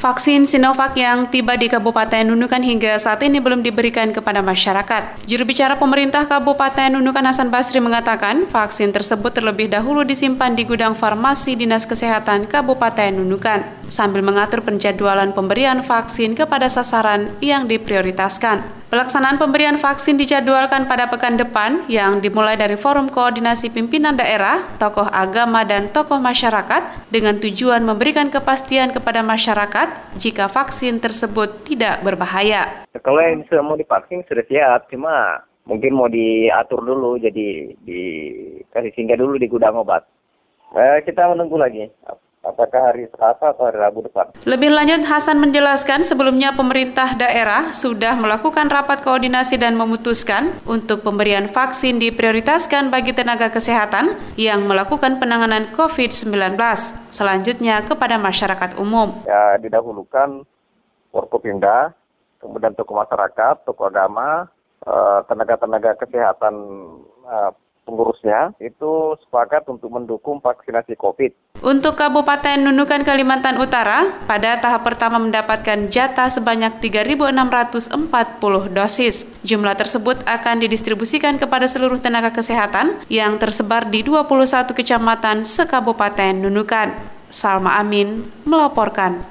Vaksin Sinovac yang tiba di Kabupaten Nunukan hingga saat ini belum diberikan kepada masyarakat. Juru bicara pemerintah Kabupaten Nunukan Hasan Basri mengatakan vaksin tersebut terlebih dahulu disimpan di gudang farmasi Dinas Kesehatan Kabupaten Nunukan sambil mengatur penjadwalan pemberian vaksin kepada sasaran yang diprioritaskan. Pelaksanaan pemberian vaksin dijadwalkan pada pekan depan yang dimulai dari Forum Koordinasi Pimpinan Daerah, tokoh agama, dan tokoh masyarakat dengan tujuan memberikan kepastian kepada masyarakat jika vaksin tersebut tidak berbahaya. Kalau yang sudah mau divaksin sudah siap, cuma mungkin mau diatur dulu jadi dikasih singgah dulu di gudang obat. Eh, kita menunggu lagi apakah hari Selasa atau hari Rabu depan. Lebih lanjut, Hasan menjelaskan sebelumnya pemerintah daerah sudah melakukan rapat koordinasi dan memutuskan untuk pemberian vaksin diprioritaskan bagi tenaga kesehatan yang melakukan penanganan COVID-19, selanjutnya kepada masyarakat umum. Ya, didahulukan Forkopimda, kemudian tokoh masyarakat, tokoh agama, eh, tenaga-tenaga kesehatan pengurusnya itu sepakat untuk mendukung vaksinasi COVID. Untuk Kabupaten Nunukan Kalimantan Utara, pada tahap pertama mendapatkan jatah sebanyak 3.640 dosis. Jumlah tersebut akan didistribusikan kepada seluruh tenaga kesehatan yang tersebar di 21 kecamatan se-Kabupaten Nunukan. Salma Amin melaporkan.